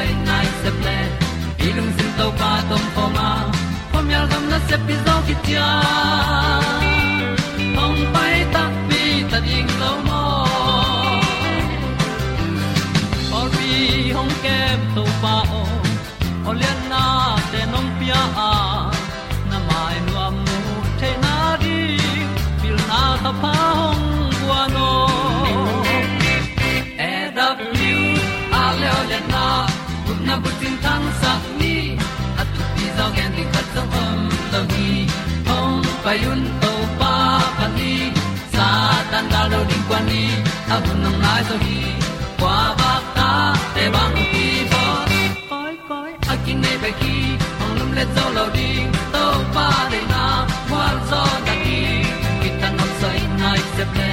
ta nai se ple ilung sin to pa tom pa ma. Pom yal gam na se pi zo ki tia hong pai ta pi ta ding lo mo or bi hong kem to pa o olian na te nong pia a na bu tin tan sa ni at tu pi zo gen di khat zo om lo gi hong pa yun to pa pa ni sa tan da lo ding kwan ni a bu nong mai so gi kwa ba ta te bang ki bo koi koi a kin nei ba ki ong lum le zo lo ding to pa de na kwa zo da ki ki ta no sai nai se ple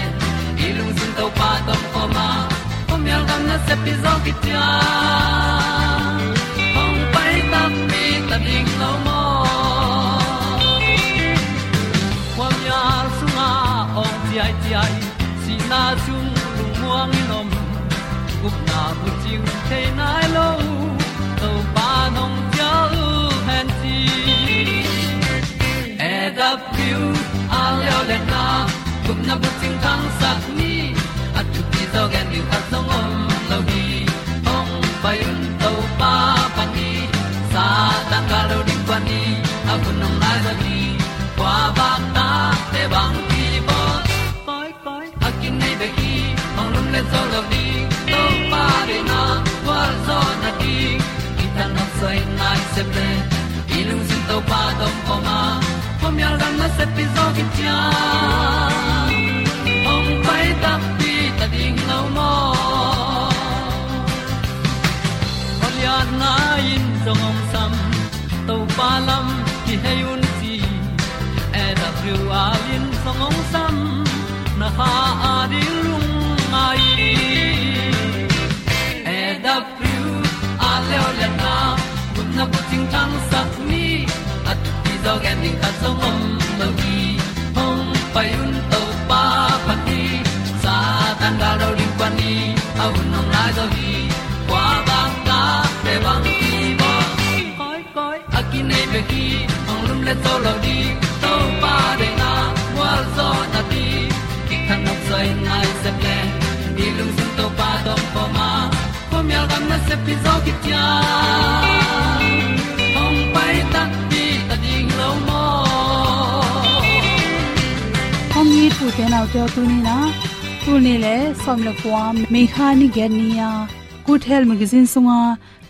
ilung lung sin to pa tom ko ma. Pom yal gam na se pi zo ki tia ong chiu the nai lo to pa nong pia u han ti e da pru a leo le na gup na bu ting tang sat ni at tu ti zo gen ni nai ding ta song om lo gi hong pai un to pa pa ti sa tan da do ri pa ni a un nong lai do gi kwa ba ta te bang ki bo koi koi a ki nei be ki ong lum le to lo di to pa de na wa zo na ti ki kan nok sai nai se ple ni lung sun to pa do po ma. Pom yal gam na se pi zo ki เทนเอาเจ้าตัวนี้นะตัวนี้แหละสมรภูมิาเมฆานี่แกนี่ยากูเทลมกซินสุงา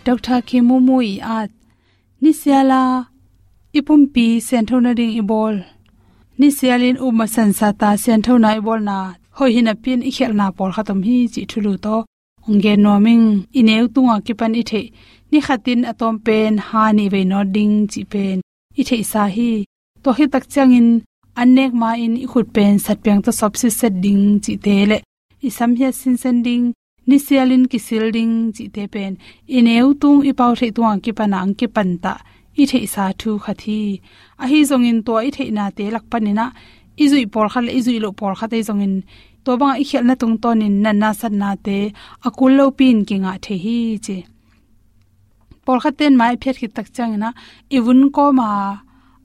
ดอกทาเคมูมูอีอาดนิเซียลาอีปุ่มปีเซนเทนาดิงอีบอลนิเซียลินอุมาสันสาตาเซนเทนาอีบอลนาหอยหินปินอีเขลนาปอลขัตมฮีจิทุลุโตองเกนอมิงอีเนวตุงอากิปันอีเทนี่ขัดินอตอมเป็นฮานีเวนอดิงจิเป็นอิเทซาฮีตัวฮิตักเจียงอิน anek ma in i khut pen sat pyang to sob si set ding chi te le. I sam hia sin sen ding, ni sialin ki sil ding chi te pen. Ineu tung i pau the tuang ki panang ki pan ta. I the sa thu khathi a hi zong in to i the na te lak panina izui por khal izui lo por khate zong in. To bang i khel na tung ton in na na san na te. Akul lo pin ki nga the hi che por khaten mai phet ki tak chang na iwun ko ma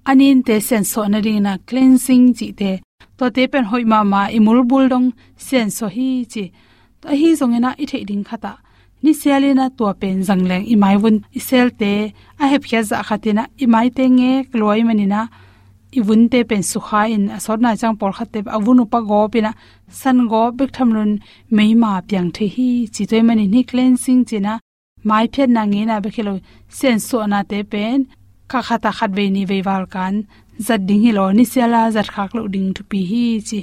anin te sen so na ring na cleansing chi te. To te pen hoi ma ma imul bul dong sen so hi chi to hi zong na i the ding khata. Ni selina to pen zangleng i mai won i sel te, a he phya za khatina i mai te nge kloi manina i wun te pen su kha in asor na chang por khate awun upa go pina san go bek tham lun mei ma pyang the hi chi toy mani ni cleansing china mai phet na nge na bekhelo sen so na te pen ka khata khat ve ni ve wal kan zat ding hi lo ni sela zat khak lo ding thu pi hi chi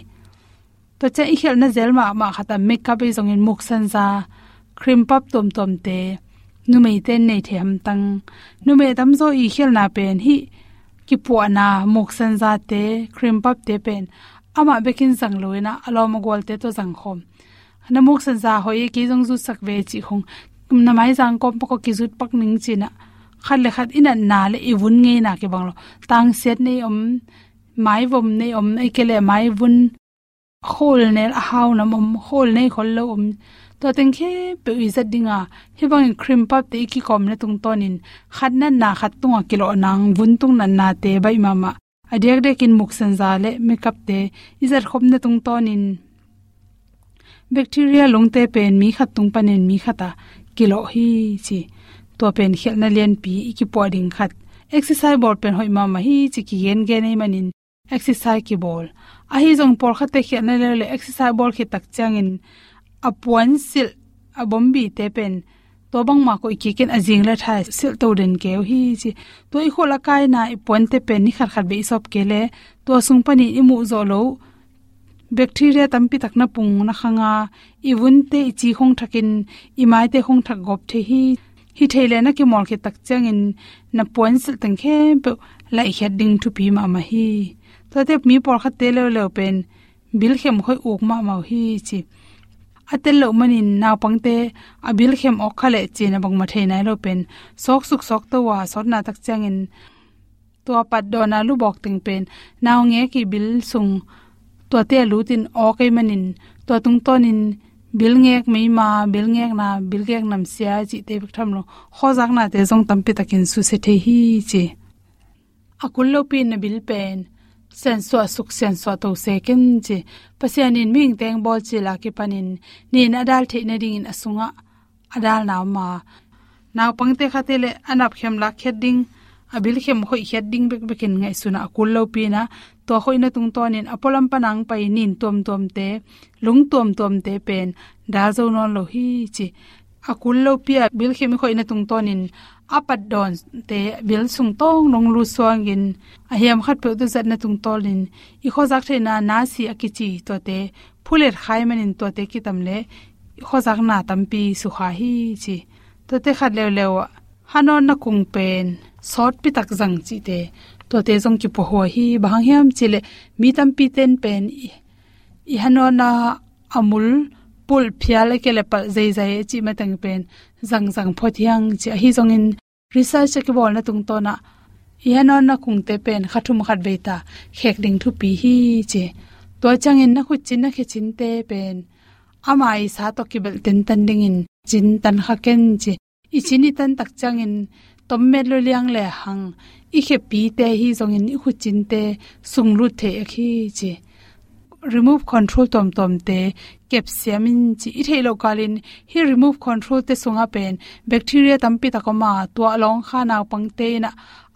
to cha i khel na zel ma ma khata makeup i zong in muk san za, cream pap tom tom te nu mei ten nei them tang. Nu mei tam zo i khel na pen hi ki pu na muk san za te, cream pap te pen. Ama bekin sang loina alom gol te to jang khom. Namuk san za hoi e ki jong zu sak ve chi khong namai jang kom pako ki zut pak ning china khat le khat ina na le i vun nge na ke banglo tang set nei om mai vom nei om ai kele mai vun khol ne a haw na mom khol nei khol lo om to teng khe pe i zat dinga he bang cream pap te ki kom na tung tonin khat na na khat tunga kilo nang vun tung na na te bai mama adek de kin muk san za le makeup te izat khom na tung tonin bacteria longte pen mi khat tung panen mi khata kilo hi chi to pen khel na len pi ki poding khat exercise board pen hoi ma ma hi chi ki gen gen nei manin exercise ki bol a hi jong por khat te khel na le le exercise ball khi tak changin apuan sil a bombi te pen to bang ma ko ki ken ajing la thai sil to den ke hi chi to i khola kai na i pon te pen ni khat khat be sop ke le to sung pani i mu zo lo bacteria tampi takna pung na khanga i te chi khong thakin i te khong thak gop the hi hi theile na ki mol khe tak chang in na point sil tang khe pe lai heading to pi ma ma hi to te mi por kha te le le pen bil khem khoi uk ma ma hi chi atel lo manin naw pangte abil khem ok khale china bang ma thei nai lo pen sok suk sok to wa sot na tak chang in to pat do na lu bok ting pen naw nge ki bil sung to te lu tin ok manin to tung tonin bil ngek mei ma, bil ngek na, bil ngek nam sia chi te bik tham lo. Kho jak na te jong tam pi takin su se the hi chi. Akul lo pin na bil pen. Sen so suk, sen so to se ken chi. Pasian in ming teng bol chi la ki panin ni na dal the na ding in asunga adal na ma. Naw pangte khatele anap khem la khedding abil khem khoi khedding bek bekin ngai suna akul lo pi na. To khoina tung tonin apolam panang pai nin tom tom te, lung tom tom te pen. Da zo non lo hi chi. Akul lo pia bil khemi khoina tung tonin apat don te bil sung tong nong lu suang in a hiam khat pe tu zat na tung tolin i kho zak the na na si akichi to te, phuler khai manin to te kitam le. Kho zak na tampi su kha hi chi. To te khat le le hanon na kung pen sort pi tak zang chi te, to te jong ki po ho hi bang hiam chile mi tam pi ten pen i. Hano na amul, pul phiale ke le pal zai zai chi ma tang pen, zang zang pho thiang chi hi jong in. Research e ke bol na tung to na. I hano na kung te pen khathum khat ve ta, khek ding thu pi hi che to chang in na khu chin na khe chin te pen. Amai sa to ki bel ten tan ding in, chin tan kha ken che i chini tan tak chang in tom me lo liang le hang. I khe pi te hi zong in i khu chin te sung lu the khi chi remove control tom tom te kep siamin chi i thelo kalin. Hi remove control te sunga pen. Bacteria tampi takoma to along kha na pangte na.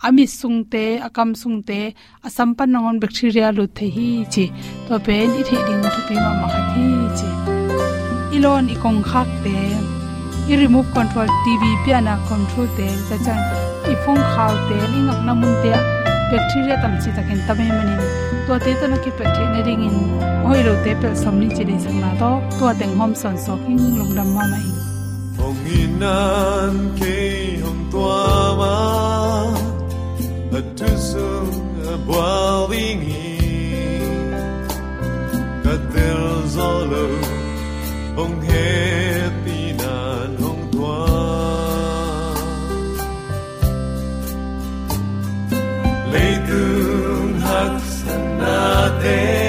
Ami sungte akam sungte asampan nangon bacteria lu the hi chi to pen i the ding thu pi ma ma hi chi ilon i kong khak te i remove control tv piana control te, cha chan i phong khaw te, lingak namun te bacteria tam chi takin tame manin to te to na ki pathe ne ring in. Oi ro te pel somni chi dei sang na to to teng hom son so king lung dam ma mai hong inan ke hong tua ma a tu sung a bwa wing ka tel zolo hong he na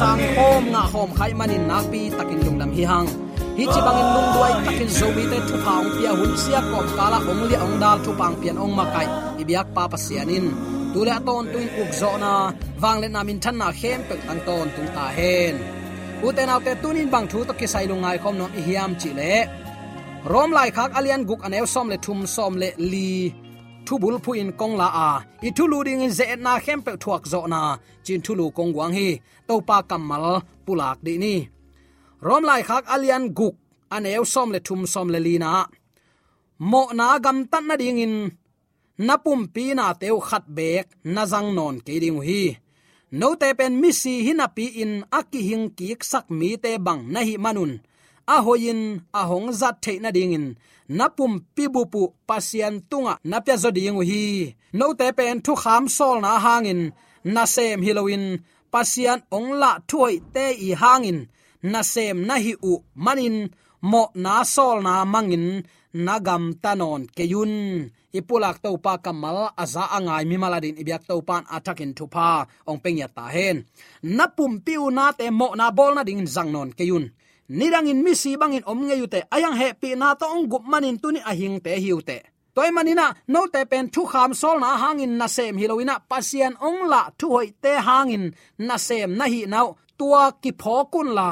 sang khom nga khom khai manin na pi takin lung lam hi hang. Hi chi bangin lung duai takin zo mi te thu phang pia hun sia kom kala ong li ong dal thu pang pian ong makai. Ibiak pa pasianin tule ton tuin uk zo na. Wangle na min than na khem pek tang ton tung ta hen. Uten autte tunin bang thu to ki sai lungai khom nom i hiam chi le. Rom lai khak alian guk anew som le thum som le li. Thu bul phu in kong la a i thu lu ding in ze na khem pe thuak zo na chin thu lu kong wang hi to pa kamal pulak di ni rom lai khak alian guk anew som le thum som le li na mo na gam tan na ding in napum pi na teu khat bek na jang non ke ding hi no te pen mi si hina pi in aki hing ki sak mi te bang na hi manun a hoin a hong zat the na ding in napum pibupu pasian tunga. Napya pya hi. No te pen thu kham sol na hangin. Na sem hiloin pasian ongla thuai te i hangin. Na sem na hi u manin. Mo na sol na mangin. Nagam tanon keyun. Ipulak to pa kamal aza angai mi maladin ibyak to pan atakin thupa ong pengya ta hen napum piu na te mo na bol na ding zangnon keyun nirangin mi si bangin om nge yute. Ayang happy na to ong gup manin tuni ahing te hiute toy manina, no te pen thu kham sol na hangin na sem. Hiloina pasian ong la thu hoi te hangin na sem na hi nau. Tua ki phokun la.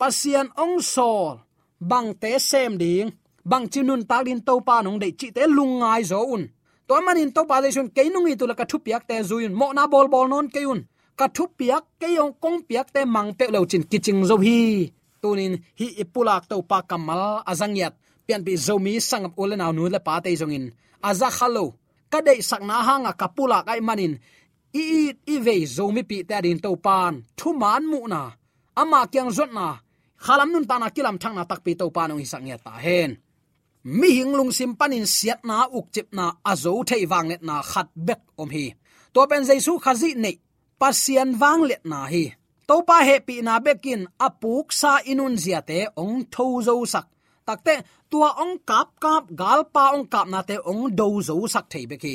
Pasian ong sol. Bang te sem ding. Bang chinun talin to pa nong de chi te lungai zo un. Toy manin to pa le sun ke tu la ka thu piak te zuin mo na bol bol non ke un. Ka thu piak ke yong kong piak te mang te lo chin kiching zo hi tunin hi ipulak to pa kamal azangyat pian bi zomi sang ule aw nu le pa te zongin aza khalo, ka dei sakna hanga kapula kai manin. I i i ve zomi pi ta din to pan. Thu man mu na. Ama kyang zot na. Khalam nun ta na kilam thang na tak pi to pan ong sang ya ta hen. Mi hing lung sim panin siat na uk chip na azo thei wang let na khat bek om hi. To pen jaisu khazi nei. Pasian wang let na hi topa he pi na bekin apuk sa inun zia te ong tho zo sak. Takte tua ong kap kap, gal pa ong kap na te ong do zo sak thei beki.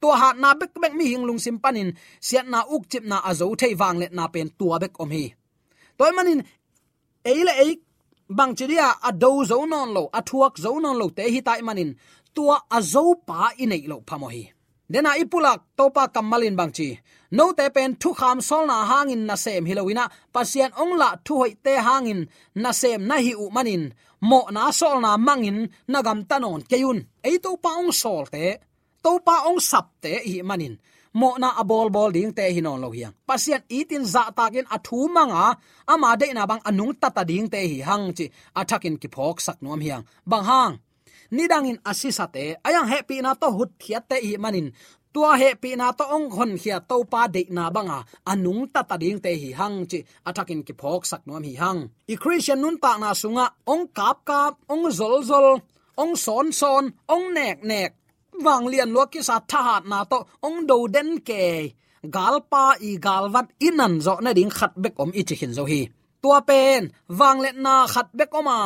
Tua hat na bek bek mi hing lung sim panin, siat na uk chip na azo thei wang let na pen tua bek om hi. Toy manin, eile ei bang chiria, a do zo non lo, a thuak zo non lo te hi tai manin. Tua azo pa inei lo phamo hi dena ipulak topa kamalin bangchi no te pen thu kham sol na hangin na sem hilowina. Pasian ongla thu hoi te hangin na sem na hi u manin. Mo na sol na mangin nagam tanon keyun. Ei to pa ong sol te to pa ong sap te hi manin. Mo na abol bol ding te hinon lo hiang. Pasian itin za takin athu manga, ama de na bang anung tata ding te hi hang chi. Athakin ki phok sak nom hiang. Bang hang nidangin asisate, ayang happy na to hut thiat te hi manin. Tua he pi na to ong khon khia to pa de na banga. Anung ta ta ding te hi hang chi. Atakin ki phok sak nom hi hang. I christian nun ta na sunga, ong kap kap, ong zol zol, ong son son, ong nek nek. Wang lian lo ki sa tha hat na to ong do den ke. Galpa i galvat inan zo na ding khat bek om i chi hin zo hi. Tua pen wang let na khat bek oma.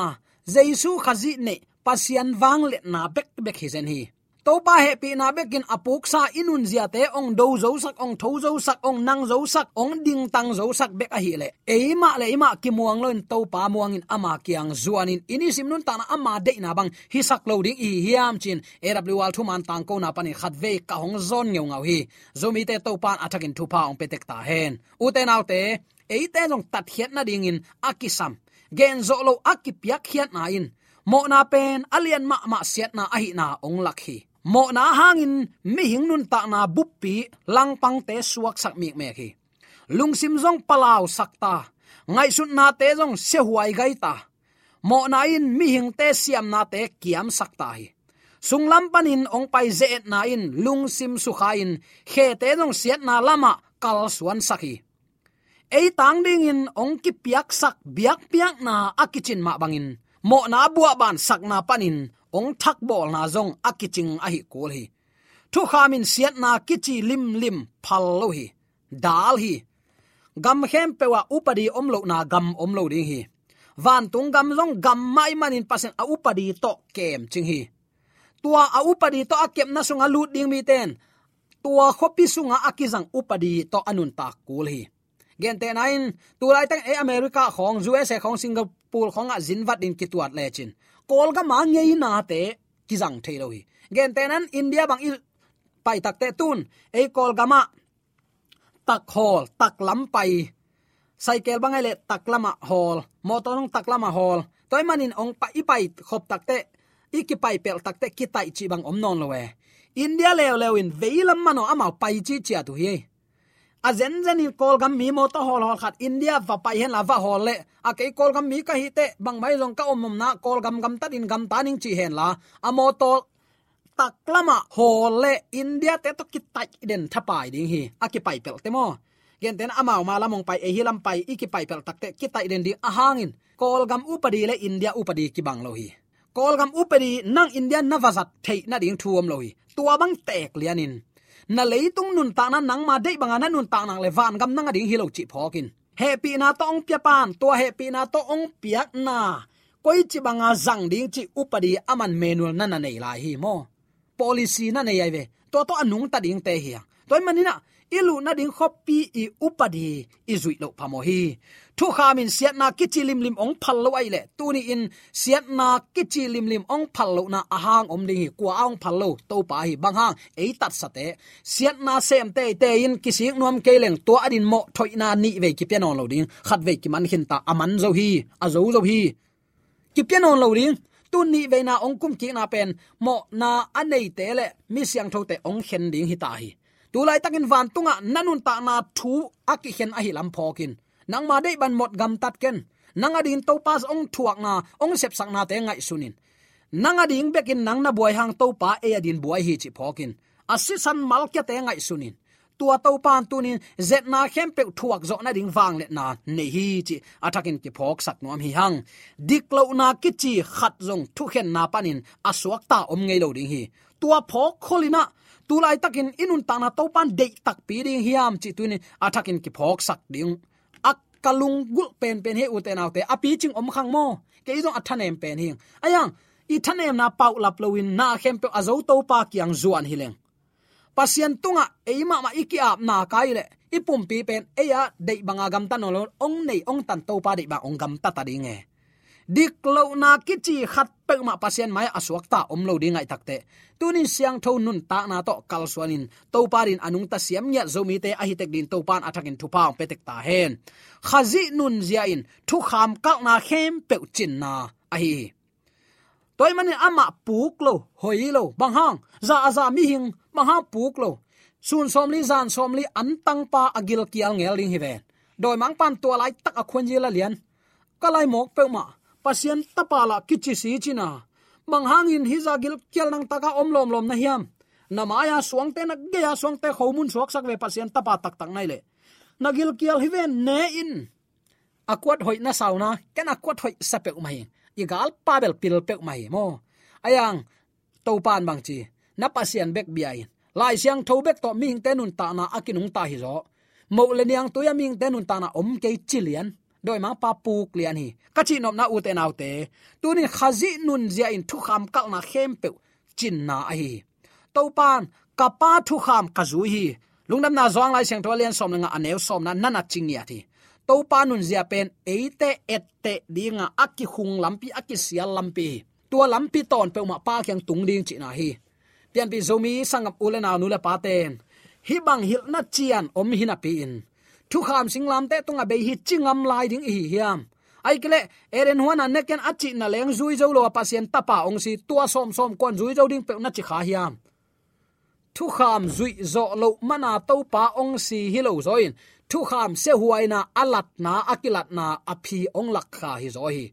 Jesu khazi ne pasian wang le na bek bek hi zen hi. To pa he pi na bekin apuk sa inun zia te ong do zo sak, ong tho zo sak, ong nang zo sak, ong ding tang zo sak bek a hi le. E ma le ma ki muang loin, to pa muang in ama kyang zuanin ini sim nun ta na ama de na bang. Hi sak lo ding i hiam chin. Awl thu man tang ko na pani khat ve ka hong zon ngeu ngau hi. Zomi te to pan athakin thu pa ong petek ta hen. U te nau te e te jong tat hiat na ding in akisam gen zo lo akipiak hiat na in mo na pen, alian ma ma siat na ahi na ong lakhi mo na hangin, mi hing nun ta na buppi lang pang te suak sak mi me khi lungsim zong palau sakta ngai sun na te zong se huai gai ta. Mo na in, mi hing te siam na te kiam sakta hi. Sunglam panin ong pai ze na in lungsim su khain khe te nong siat na lama, kal suan sakhi ei tang ding in, ong ki piak sak, biak piak na akichin ma bangin mo na bua ban sak na panin, ong thak bol na zong akiching a hi kul hi. Thu khamin siat na kichi lim lim phal lo hi. Dal hi. Gam hem pewa upadi omlo na gam omlo ding hi. Van tung gam zong gam mai manin pasen a upadi to kem ching hi. Tua a upadi to akem na sunga lut ding mi ten. Tua khopi sunga akizang upadi to anun ta kul hi gen te nain tu lai tang e america khong usa khong, singapore khong a zin zinvat din kituat le chin. Kol ga ma ngei na te, ki jang kizang thailo hi. Gen te nan india bang il pai tak te tun. E kol ga ma tak hol tak lam pai. Cycle bangai e le tak lama hol motor nong tak lama hol toy manin ong pa ipai khop tak te iki pai pel tak te kitai chi bang om non lowe india lew lew in veilam mano amao pai chi chia tu hi a zen zen hi kol gam mi mo to hol hol khat. India va pai hen la va hol le. A ke kol gam mi ka hi te. Bang mai long ka om na kol gam gam ta din gam ta ning chi hen la. A mo to taklama hol le. India te to ki tai den thapai ding hi. A ki pai pel te mo. Gen ten amao ma lamong pai e hilam pai, i ki pai pel tak te. Ki tai den di a hangin. Kol gam upadi le india upadi ki bang lo hi. Kol gam upadi nang india na vazat thei na ding thuam lo hi. Tua bang tek lianin na leitung nun ta na nang ma dei banga na nun ta nang le van gam nang ading hilo chi phokin. Happy na to ong pia pan, to happy na to ong piak na. Koi chi banga zang ding chi upadi aman manual na na nei lai hi mo. Policy na nei ai ve, to to anung ta ding te hi toy manina ilu na ding khopi i upadi izui lo phamo hi thu kha min siat na kichi lim lim ong phal lo ai le. Tu ni in siat na kichi lim lim ong phal lo na ahang om ding hi kwa ong phal lo to pa hi bang hang. Ei tat sate siat na sem te te in kisik nuam ke leng to adin mo thoi na ni ve ki pian on lo ding. Khat ve ki man hin ta aman zo hi, a zo zo hi. Ki pian on lo ding. Tu ni ve na ong kum ki na pen mo na anei te le. Mi siang tho te ong khen ding hi ta hi. Tu lai takin van tunga nanun ta na thu aki hen a hi lam phokin nang ma dei ban mot gam tat ken. Nang adin to pas ong thuak na, ong sep sak na te ngai sunin. Nang ading bekin nang na buai hang to pa e adin buai hi chi phokin asisan mal kya te ngai sunin. Tua to pan tunin, zet na khem pe thuak zo na ding wang le na nei hi chi atakin ki phok sak nom hi hang. Diklo na ki chi khat zong thu khen na panin aswak ta om ngei lo ding hi. Tua phok kholina tulai takin inun tana to pan de tak pi ding hiam chi tunin atakin ki phok sak ding kalung gul pen pen he uten autte api ching om khang mo. Ke izong athanem pen hing. Ayang, i thanem na pau lap lowin na khem pe azo to pa kyang zuan hileng. Pasien tunga eima ma iki ap na kai le. Ipum pi pen eya dei banga gam tan lo ong nei ong tan to pa dei ba ong gam ta ta ding e dik lo na kichi khat pe ma pasien mai aswak ta om lo dingai takte. Tunin siang tho nun ta na to kal swanin to parin anung ta siam nya zomi te a hitek din to pan athakin thu paung petek ta hen. Khazi nun zia in thu kham kal na khem pe chin na. A hi toy mani ama puk lo, hoi lo, bang hang. Za za mi hing, bang hang puk lo. Sun som li, zan som li, an tang pa agil kial ngel ring hi ve doi mang pan tua lai tak a khun ji la lian. Kalai mok pe ma pasien tapala kichi si china. Mang hangin hizagil kel nang taka om lom lom na hiam. Namaya suangte na geya suangte khomun suak sak ve pasien tapa tak tak nai le. Nagil kial hiven ne in. Akwat hoi na sauna, ken akwat hoi sape umai. Igal pabel pil pe umai mo. Ayang topan bang chi. Na pasien bek biai. Lai siang tho bek to ming tenun ta na akinung ta hi zo. Mo le niang to ya ming tenun ta na om ke chilian doi mang pa puk lian hi. Ka chi nom na u te nau te. Tu ni khazi nun zia in thu kham kal na khem pe chin na a hi. To pan ka pa thu kham ka zu hi. Lungnam na zong lai seng to lian som nga anew som na nana ching ya thi. To pa nun zia pen eite ette dinga akki khung lampi akki sial lampi. Tua lampi ton pe ma pa kyang tung ding chi na hi. Pian pi zomi sangam ulena nu le pa ten. Hi bang hil na chian om hi na pi in thu kham singlam te tunga be hi chingam lai ding hi hiam. Ai kele eren huana neken achi na leng zui zo lo pasien tapa ong si tua som som kon zui zo ding pe na chi kha hiam. Thu kham zui zo lo mana to pa ong si hi lo zoin. Thu kham se huaina alat na akilat na aphi ong lak kha hi zo hi.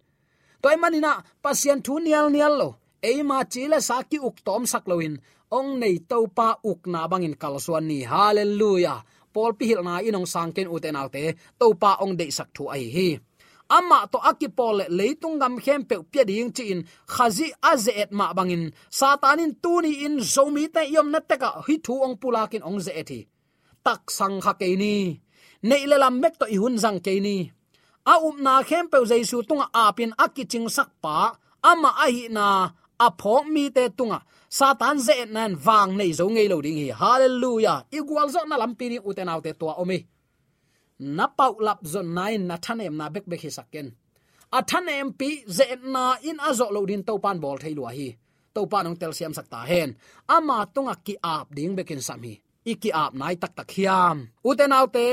Toy manina pasien thu nial nial lo. Eima chile sa ki uk tom sak loin ong nei to pa uk na bangin kalsuan ni. Hallelujah pol pi hil na inong sangken uten alte to pa ong de sak thu ai hi. Ama to akipol leitung gam khem pe pya ding chi in, khazi azet ma bangin satanin tuni in zomi te yom na teka hi thu ong pulakin ong ze ethi tak sang kha ke ni, nei le lam mek to i hun jang ke ni. A um na khem pe jaisu tunga apin akiching sak pa, ama ahi na a mi te tunga satan ze nan wang nei zo ngei lo ding hi hallelujah. Igual zo na lampi ni uten autte to omi. Na pau lap zo nai na thanem na bek bek hi saken a thanem pi ze na in azo lo din to pan bol thei lo hi to pan ong tel siam sakta hen ama tunga ki ap ding bekin sami iki ap nai tak tak hiam. Uten autte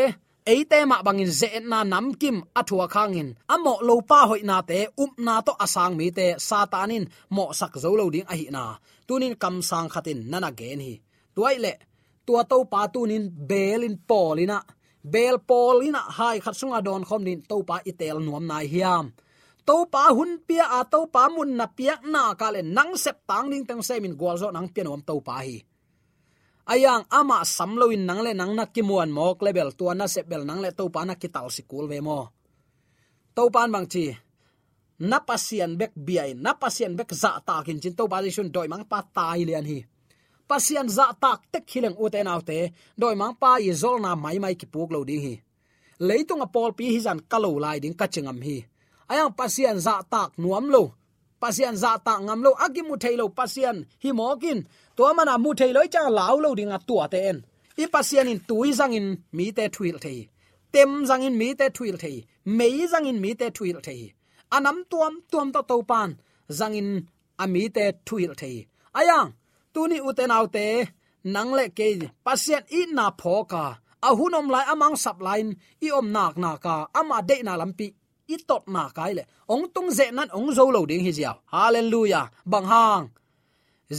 eite ma bangin ze na nam kim athua khangin amo lo pa hoi na te up na to asang mi te satanin mo sak zo lo ding a hi na tunin kam sang khatin nana gen hi tuai le tua to pa tunin belin polina bel polina hai khat sunga don khom nin to pa itel nuam nai hiam to pa hun pia a to pa mun na pia na ka le nang sep tang ning tang se min gwal zo nang pia nuam to pa hi ayang ama samloin nang le nang na kimuan mok level tua na sep bel nang le to pa na kital sikul ve mo to pan bang chi na pasian bek biai na pasian bek za ta kin chin to position doi mang pa tai lian hi. Pasian za tak tek hileng uten autte doi mang pa yi zol na mai mai ki puk lo ding hi. Leitung a pol pi hi zan kalo lai ding ka chingam hi. Ayang pasian za tak nuam lo. Pasian za ta ngam lo, agi mu thailo pasian hi mokin to mana mu thailoi cha lao lo dinga tua te en. I pasian in tui zang in mi te thuil thei. Tem zang in mi te thuil thei. Mei zang in mi te thuil thei anam tuam tuam to to pan. Zangin ami te thuil thei. Ayang tuni uten autte nang le ke pasien i na phoka ahunom lai amang sap lain, i om nak na ka. Ama de na lampi i tot na kai le. Ong tung ze nan ong zo lo ding hi zia hallelujah. Bang hang.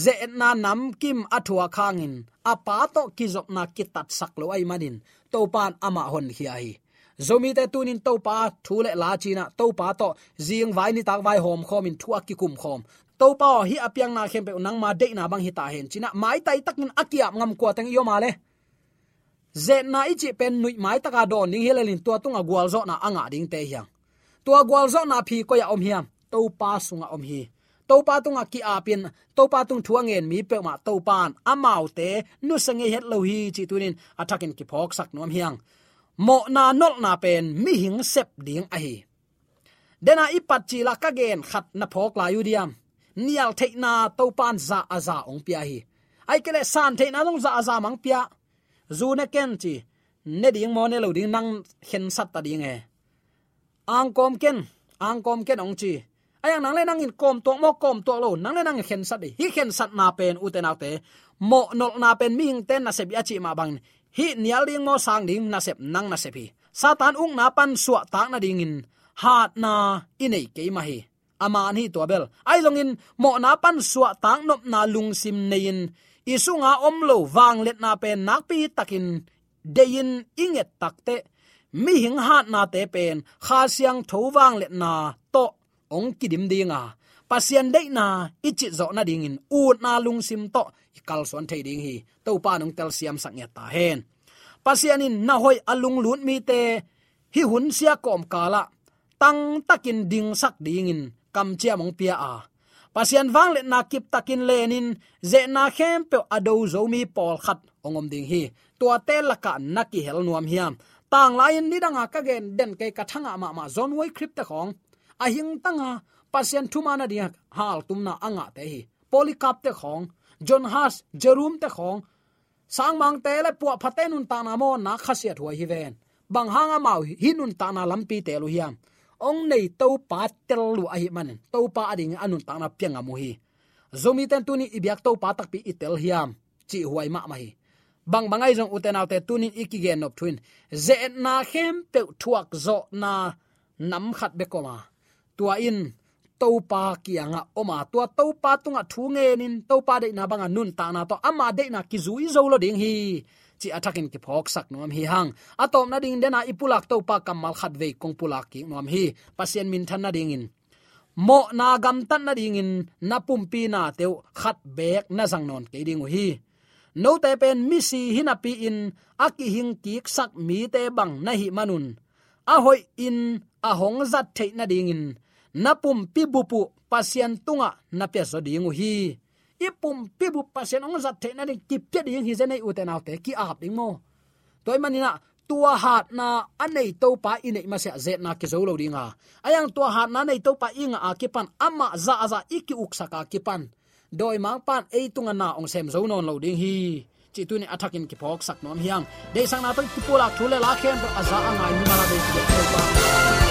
Ze na nam kim athua khangin. Apa to kizop na kitat sak lo ai manin. To pan ama hon hi ai zomi te tunin to pa thule la china to pa to zing vai ni tak vai hom, khom in thua ki kum khom. To pa hi apyang na khem pe nang ma de na bang hi ta hen. China, mai tai takin akiap ngam ko tang yo ma le. Ze na ichi pen nui mai taka don ning helelin tua tunga gwal zo na anga ding te hiang. Tua gwal zo na phi ko ya om hiam. To pa sunga om hi. To pa tunga ki apin to pa tung thuang en mi pe ma to pan amau te nu sange het lo hi chi tunin atakin ki phok sak nom hiang mo na nol na pen, mi hing sep ding a hi. Dena ipat chi la ka gen khat na phok la yudiam nial the na to pan za aza ong pia hi. Ai kele san the na long za aza mang pia. Zu na ken chi, ne ding mo ne lo ding nang hen sat ta ding e. Ang kom ken, ang kom ken ong chi. Ayang nang le nang in kom to, mo kom to lo, nang le nang hen sat hi hen sat na pen u te na te. Mo nol na pen ming ten na se bi achi ma bang hi nial ding mo sang ding na sep nang na sep hi. Satan ung na pan suwa tak na ding in. Hat na inei ke ma hi. Aman hi to bel. Ai long in, mo na pan suwa tak nop na lung sim nein isunga omlo wang let na pen nak pi takin dein inget takte mi hing hat na te pen. Kha siang tho wang let na to ong kidim dinga pasian dei na, ichi zo na ding in, u na lung sim to kal son thei ding hi, to pa nong tel siam sak ya ta hen. Pasian in, na hoi alung lut mi te, hi hun sia kom kala tang takin ding sak ding in, kam chia mong pia a. Pasian wang le na kip takin lenin ze na khem pe ado zo mi pol khat, ongom ding hi, tua te laka naki hel nuam hiam. Tang lain ni danga ka gen den ke ka thanga ma ma zon wai krip ta khong. A hing tanga pasien thumana dia hal tumna anga te hi, polycarp te khong, john has jerum te khong, sang mang te le pu phate nun ta na mo na khasiat huai hi ven, bang hanga mau hinun ta na lampi te lu hiam, ong nei to pa tel lu a hi man to pa ading anun ta na piang amu hi, zomi ten tuni ibyak to pa tak pi itel hiam, chi huai ma ma hi, bang bangai jong uten autte tunin ikigen nop twin ze na khem pe thuak zo na nam khat be koma tua in topa kianga. Oma, tua topa tunga thunge nin topa de na banga nun ta na to ama de na ki zui zo lo ding hi. Chi athakin ki phok sak nom hi hang. Atom na ding dena ipulak topa kamal khat ve kong pulak ki nom hi. Pasien min than na ding in mo na gam tan na ding in na pum pi na teu khat bek na sang non ke ding hi. No te pen mi si hina pi in aki hing ki sak mi te bang na hi manun. Ahoi in, a zat thei na ding in napum pibupu pasien tunga na pe so dingu hi. Ipum pibu pasien ong zat the na ni ki pe ding hi zenai uten autte ki ap ding mo. Toy manina, tua hat na anei to pa inei ma se zet na ki zo lo dinga ayang tua hat na nei to pa inga a ki pan, ama za za iki uksaka ki pan. Doi mang pan ei tunga na ong sem zo non lo ding hi. Chi tu ni attacking ki phok sak nom hiang. De sang na to ki pula thule la khem aza angai ni mara de ki